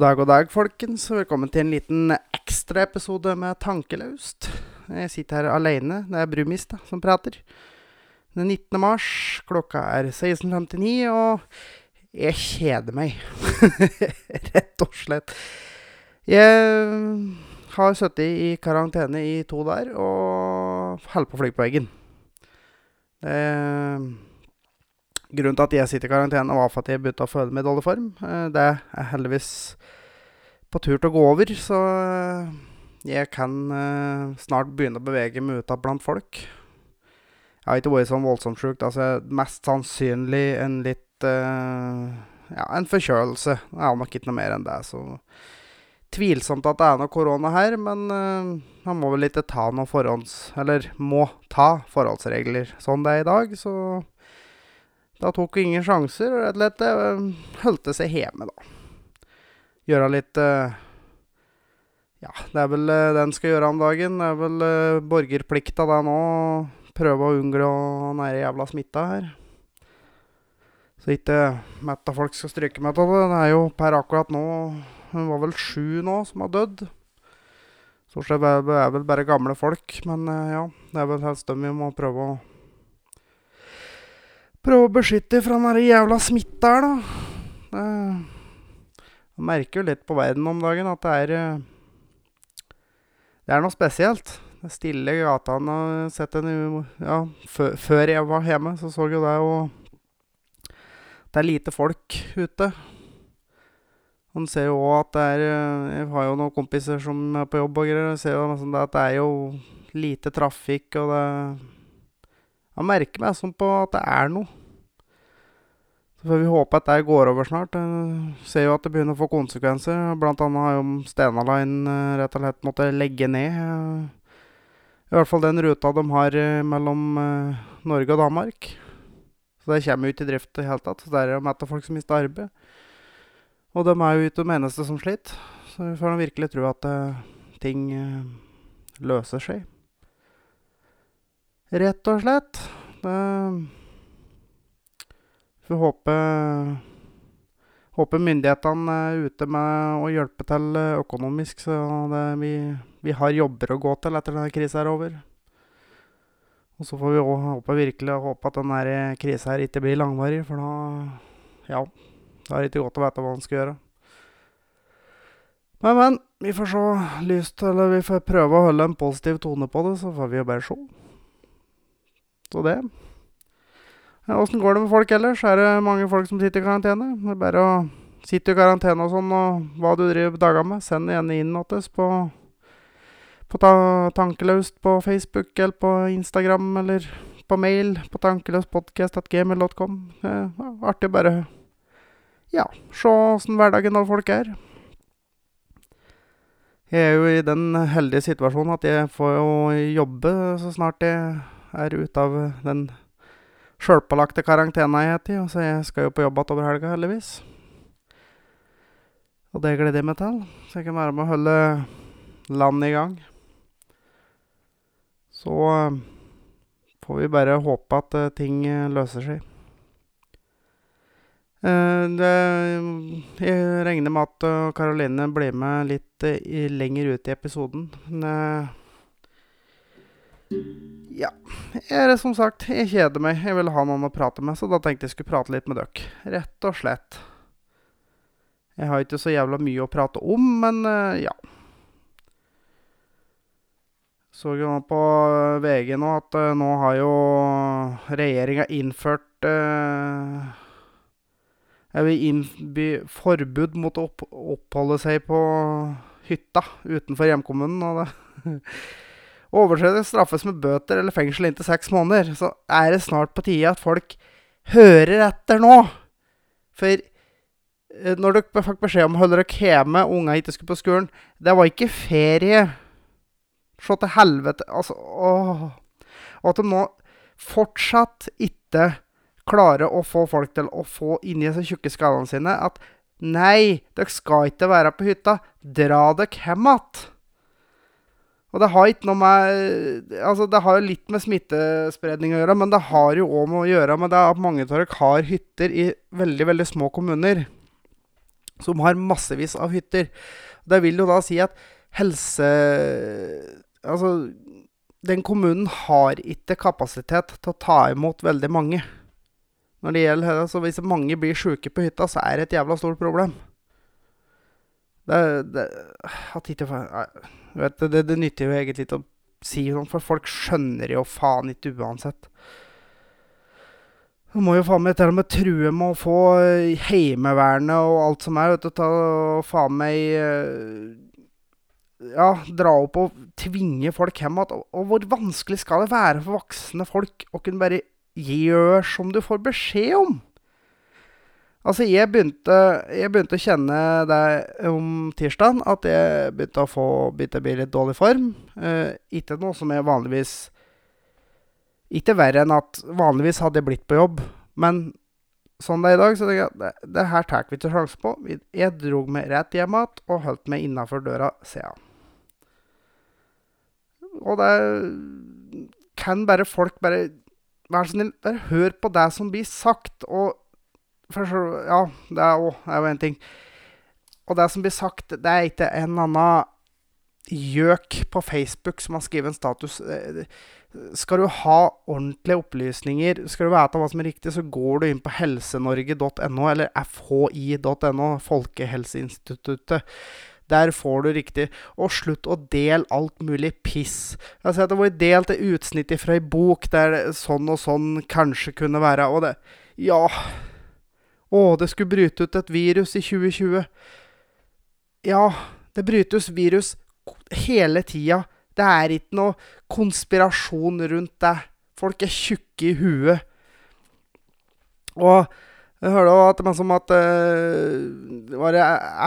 God dag, god dag, folkens. Velkommen til en liten ekstraepisode med Tankelaust. Jeg sitter her alene. Det er Brumis da, som prater. Den 19. mars, klokka er 16.59, og jeg kjeder meg. Rett og slett. Jeg har sittet i karantene i to dager og holder på å fly på veggen. Det Grunnen til at jeg sitter i karantene, var for at jeg begynte å føle meg i dårlig form. Eh, Det er heldigvis på tur til å gå over, så eh, jeg kan eh, snart begynne å bevege meg ut blant folk. Jeg har ikke vært sånn voldsomt sjuk. Altså, mest sannsynlig en litt Ja, en forkjølelse. Det er nok ikke noe mer enn det. Så tvilsomt at det er noe korona her, men man må vel ikke ta noen forhånds... Eller må ta forholdsregler sånn det er i dag, så da tok hun ingen sjanser, og rett og slett eh, holdt seg hjemme, da. Gjøre litt uh, Ja, det er vel uh, det skal gjøre om dagen. Det er vel uh, borgerplikta det nå. Prøve å unngå den jævla smitta her. Så ikke metta folk skal stryke meg av det. Det er jo per akkurat nå Hun var vel sju nå som har dødd. Stort sett er vel bare gamle folk, men ja. Det er vel helst dem vi må prøve å Prøve å beskytte fra den jævla smitta her, da. Det, jeg merker jo litt på verden om dagen at det er eh, Det er noe spesielt. Det stille gatene. har Sett en Ja, før, jeg var hjemme, så så jo det, jo Det er lite folk ute. Man ser jo òg at det er eh, Jeg har jo noen kompiser som er på jobb og greier. Jeg ser jo at det er jo lite trafikk, og det Jeg merker meg sånn på at det er noe. Så får vi håpe at det går over snart. Jeg ser jo at det begynner å få konsekvenser. Blant annet har jo Stena Line eh, rett og slett måttet legge ned. eh, I hvert fall den ruta de har eh, mellom eh, Norge og Danmark. Så det kommer jo ikke i drift i det hele tatt. Så det er jo mett av folk som mister arbeid. Og de er jo ikke de eneste som sliter. Så vi får virkelig tro at eh, ting eh, løser seg. Rett og slett. Det får håpe Håper myndighetene er ute med å hjelpe til økonomisk, så det, vi, vi har jobber å gå til etter denne krisa er over. Og så får vi òg håpe virkelig håpe at denne krisa her ikke blir langvarig, for da Ja. Da er det ikke godt å vite hva man skal gjøre. Men, men. Vi får se lyst Eller vi får prøve å holde en positiv tone på det, så får vi jo bare se. Så det. Ja, Åssen går det med folk ellers? Er det mange folk som sitter i karantene? Det er bare å sitte i karantene og sånn, og hva du driver dagene med. Send gjerne inn til oss på, på ta Tankelaust på Facebook eller på Instagram eller på mail på tankeløspodkast.gmail.com. Det er artig bare ja, se åssen hverdagen av folk er. Jeg er jo i den heldige situasjonen at jeg får jo jobbe så snart jeg er ute av den sjølpålagte karantena jeg er i. Så jeg skal jo på jobb igjen over helga, heldigvis. Og det gleder jeg meg til. Så jeg kan være med å holde landet i gang. Så eh, får vi bare håpe at eh, ting eh, løser seg. Det, jeg regner med at Karoline blir med litt lenger ut i episoden. Men ja. Jeg som sagt, jeg kjeder meg. Jeg vil ha noen å prate med, så da tenkte jeg skulle prate litt med dere. Rett og slett. Jeg har ikke så jævla mye å prate om, men eh, ja. Så jo nå på VG nå at eh, nå har jo regjeringa innført eh, Jeg innby forbud mot å opp oppholde seg på hytta utenfor hjemkommunen. Og det Overtredelser straffes med bøter eller fengsel inntil seks måneder. Så er det snart på tide at folk hører etter nå. For eh, når dere fikk beskjed om å holde dere hjemme, unga ikke skulle på skolen Det var ikke ferie. Se til helvete. Altså, åh. Og at de nå fortsatt ikke klarer å få folk til å få inni de tjukke skallene sine at Nei, dere skal ikke være på hytta. Dra dere hjem igjen. Og det har ikke noe med Altså, det har jo litt med smittespredning å gjøre, men det har jo òg med å gjøre med det at mange av dere har hytter i veldig, veldig små kommuner. som har massevis av hytter. Det vil jo da si at helse... Altså, den kommunen har ikke kapasitet til å ta imot veldig mange. Når det gjelder så Hvis mange blir sjuke på hytta, så er det et jævla stort problem. Det, det vet, det, det nytter jo egentlig ikke å si noe, for folk skjønner jo faen ikke uansett. Du må jo faen meg til og med true med å få Heimevernet og alt som er, vet du, ta og faen meg Ja, dra opp og tvinge folk hjem igjen. Og, hvor vanskelig skal det være for voksne folk å kunne bare gjøre som du får beskjed om? Altså, jeg begynte, jeg begynte å kjenne det om tirsdagen, at jeg begynte å få begynte å bli litt dårlig form. Eh, ikke noe som jeg vanligvis ikke verre enn at vanligvis hadde jeg blitt på jobb, men sånn det er i dag, så tenker jeg det, det her tar vi ikke sjanse på. Jeg dro meg rett hjem igjen og holdt meg innafor døra siden. Og det kan bare folk bare Vær så snill, bare hør på det som blir sagt, og for Ja, det er jo en ting. Og det som blir sagt, det er ikke en annen gjøk på Facebook som har skrevet en status. Skal du ha ordentlige opplysninger, skal du vite hva som er riktig, så går du inn på helsenorge.no, eller fhi.no, Folkehelseinstituttet. Der får du riktig. Og slutt å dele alt mulig piss. Jeg har sett det var delt et utsnitt fra ei bok der sånn og sånn kanskje kunne være. Og det Ja. Å, det skulle bryte ut et virus i 2020. Ja, det brytes virus hele tida. Det er ikke noe konspirasjon rundt det. Folk er tjukke i huet. Og jeg hører også at, som at uh, Var det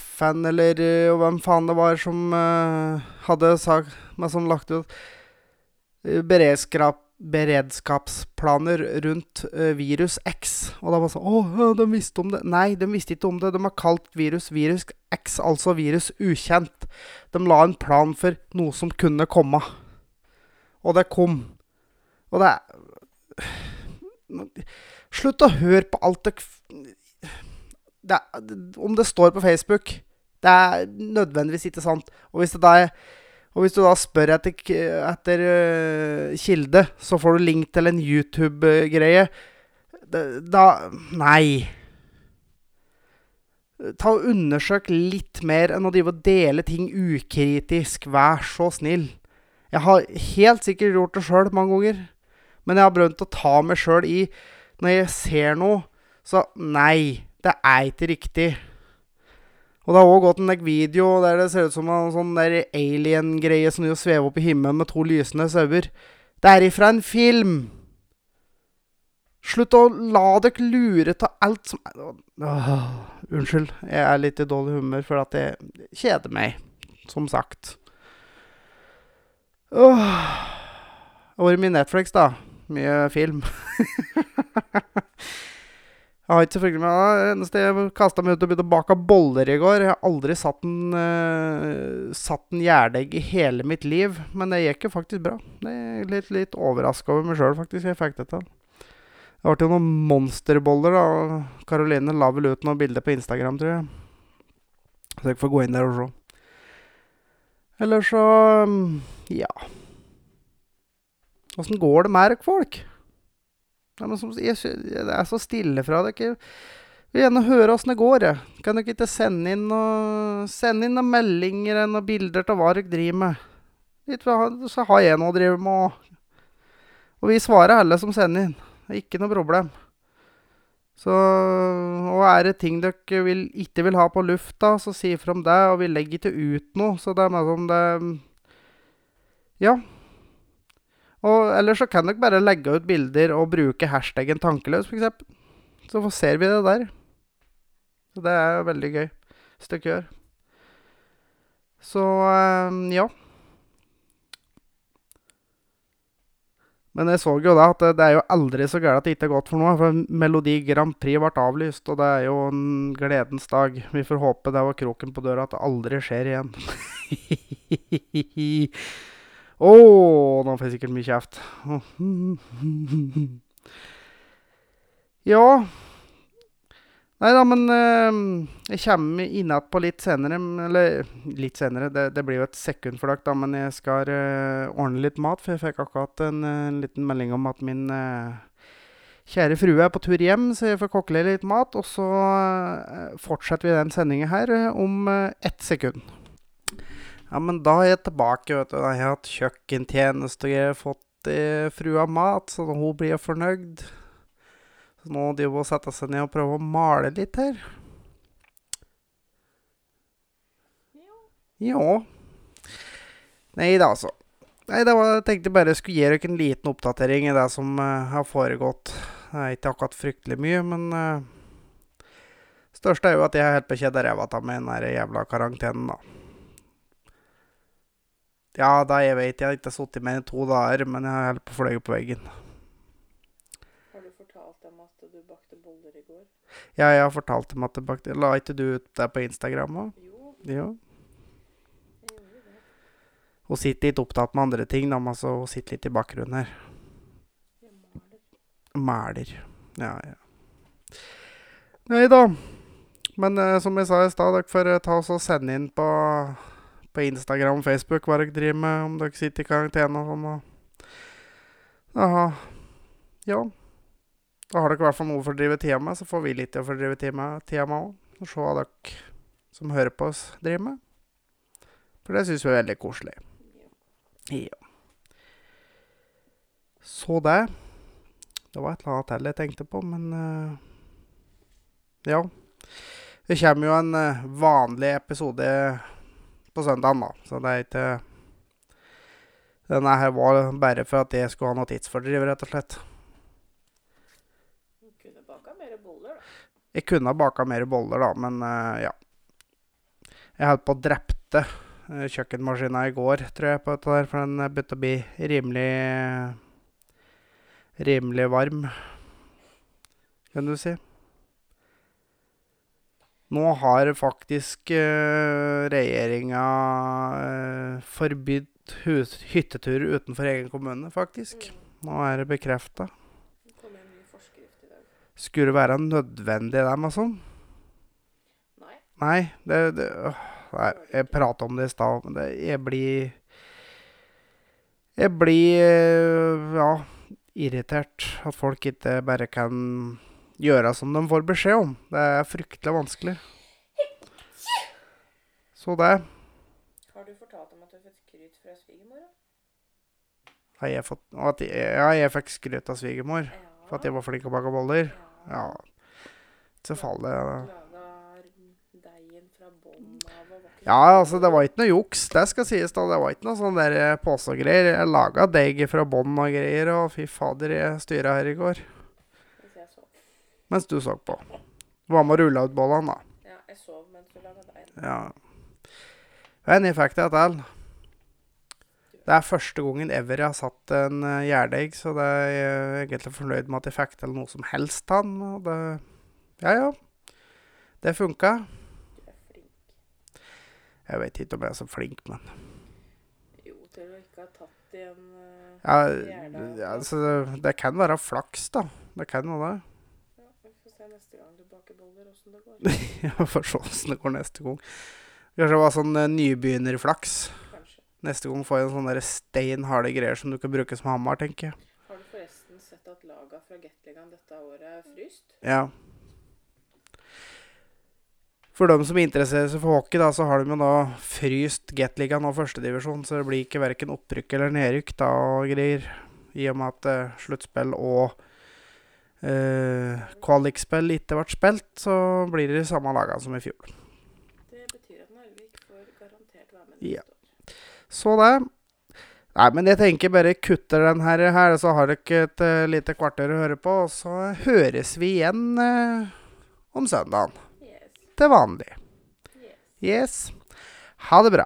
FN eller uh, hvem faen det var som uh, hadde sagt, som lagt ut beredskap beredskapsplaner rundt uh, virus X. Og da var det sånn Å, de visste om det. Nei, de visste ikke om det. De har kalt virus virus X, altså virus ukjent. De la en plan for noe som kunne komme. Og det kom. Og det er Slutt å høre på alt dere det Om det står på Facebook, det er nødvendigvis ikke sant. Og hvis det da er og hvis du da spør etter, etter uh, kilde, så får du link til en YouTube-greie. Da Nei. Ta og Undersøk litt mer enn å drive og dele ting ukritisk. Vær så snill. Jeg har helt sikkert gjort det sjøl mange ganger. Men jeg har brønt å ta meg sjøl i Når jeg ser noe, så Nei, det er ikke riktig. Og det har òg gått en video der det ser ut som en sånn alien-greie som svever opp i himmelen med to lysende sauer. Det er ifra en film! Slutt å la dere lure til alt som Åh, Unnskyld, jeg er litt i dårlig humør for at jeg kjeder meg, som sagt. Åh. Det vært mye Netflix, da. Mye film. Jeg har ikke selvfølgelig med det eneste jeg kasta meg ut og begynte å bake boller i går. Jeg har aldri satt en, uh, satt en gjærdegg i hele mitt liv, men det gikk jo faktisk bra. Jeg er litt, litt overraska over meg sjøl, faktisk. Jeg fikk det til. Det ble jo noen monsterboller, da. Karoline la vel ut noen bilder på Instagram, tror jeg. Så jeg får gå inn der og se. Eller så Ja. Åssen går det med dere folk? Ja, men som, jeg, det er så stille fra dere. Jeg vil gjerne høre åssen det går. Jeg. Kan dere ikke sende inn, noe, sende inn noen meldinger noen bilder av hva dere driver med? Litt, så har jeg noe å drive med òg. Og vi svarer alle som sender inn. Ikke noe problem. Så Og er det ting dere vil, ikke vil ha på lufta, så si ifra om det. Og vi legger ikke ut noe. Så det er mer som det Ja. Og ellers så kan dere bare legge ut bilder og bruke hashtaggen 'tankeløs', f.eks. Så ser vi det der. Så det er jo veldig gøy hvis dere gjør. Så um, ja. Men jeg så jo da at det er jo aldri så gærent at det ikke er godt for noe. For Melodi Grand Prix ble avlyst, og det er jo en gledens dag. Vi får håpe det var kroken på døra at det aldri skjer igjen. Å, oh, nå får sikkert mye kjeft. ja Nei da, men eh, jeg kommer innat på litt senere. Eller litt senere, det, det blir jo et sekund dere, da. Men jeg skal eh, ordne litt mat, for jeg fikk akkurat en, en liten melding om at min eh, kjære frue er på tur hjem, så jeg får kokle litt mat. Og så eh, fortsetter vi den sendinga her eh, om eh, ett sekund. Ja, men da er jeg tilbake, vet du. Da har jeg hatt kjøkkentjeneste, og jeg har fått eh, frua mat, så hun blir fornøyd. Så nå driver hun og setter seg ned og prøver å male litt her. Ja. Nei da, altså. Nei, det var, jeg tenkte bare jeg skulle gi dere en liten oppdatering i det som uh, har foregått. Det er ikke akkurat fryktelig mye, men uh, største er jo at jeg er helt på kjede ræva av med den jævla karantenen, da. Ja, da jeg vet jeg har ikke sittet mer enn to dager, men jeg har helt på fløye på veggen. Har du fortalt dem at du bakte boller i går? Ja, jeg har fortalt dem at du bakte La ikke du ut det på Instagram òg? Jo, Jo. Hun sitter litt opptatt med andre ting, da, men altså, hun sitter litt i bakgrunnen her. Mæler. Ja, ja. Nei da. Men eh, som jeg sa i stad, dere får eh, ta oss og sende inn på, på Instagram og Facebook hva dere driver med, om dere sitter i karantene og sånn. Aha. Ja. Da har dere i hvert fall noe for å drive tida med, så får vi litt å fordrive tida med òg. Og se hva dere som hører på oss, driver med. For det syns vi er veldig koselig. Ja. Så det. Det var et eller annet til jeg tenkte på, men uh, Ja. Det kommer jo en eh, vanlig episode på søndagen, da. Så det er ikke Denne her var bare for at jeg skulle ha noe tidsfordriv, rett og slett. Du kunne baka mer boller, da. Jeg kunne ha baka mer boller, da, men uh, ja. Jeg holdt på å drepte uh, kjøkkenmaskina i går, tror jeg, på dette der, for den eh, begynte å bli rimelig Rimelig varm, kan du si. Nå har faktisk uh, regjeringa uh, forbudt hytteturer hyttetur utenfor egen kommune, faktisk. Nå er det bekrefta. Skulle det være nødvendig, dem, altså? Nei. Nei, det, det øh, Nei, jeg prata om det i stad, men det, jeg blir Jeg blir øh, ja, irritert. At folk ikke bare kan gjøre som de får beskjed om. Det er fryktelig vanskelig. Så det Har du fortalt dem at du fikk skryt fra svigermor? har jeg fått at jeg, Ja, jeg fikk skryt av svigermor for at jeg var flink til å bake boller. Ja, så faller jeg Ja, altså, det var ikke noe juks. Det skal sies, da. Det var ikke noe sånn der eh, påstågreier. Jeg laga deig fra bånn og greier, og fy fader, jeg styra her i går. Mens du så på. Var med og rulla ut bollene, da. Ja, jeg sov mens du laga deigen. Ja. Men jeg fikk det til. Det er første gangen ever jeg har satt en gjerdeegg, gjærdeig, så det er jeg egentlig fornøyd med at jeg fikk til noe som helst av den. Ja, ja. Det funka. Du er flink. Jeg vet ikke om jeg er så flink, men Jo, til å ikke ha tatt i en eh, Ja, ja, altså, det, det kan være flaks, da. Det kan jo det. Ja, vi får se neste gang du baker boller, åssen det går. Ja, får se åssen det går neste gang. Kanskje det var sånn uh, nybegynnerflaks. Kanskje. Neste gang får jeg en sånn der stein harde greier som du kan bruke som hammer, tenker jeg. Har du forresten sett at laga fra Gatligaen dette året er fryst? Ja. For dem som interesserer seg for hockey, da, så har de jo da fryst Gateligaen og førstedivisjon, så det blir ikke verken opprykk eller nedrykk da og greier. I og med at uh, sluttspill og uh, kvalikspill ikke ble spilt, så blir det de samme lagene som i fjor. Det betyr at Narvik får garantert være med Ja. år. Så det. Nei, men jeg tenker bare kutter den her, her så har dere et uh, lite kvarter å høre på, og så høres vi igjen uh, om søndagen. Yes. Til vanlig. Yes. Yes. Ha det bra.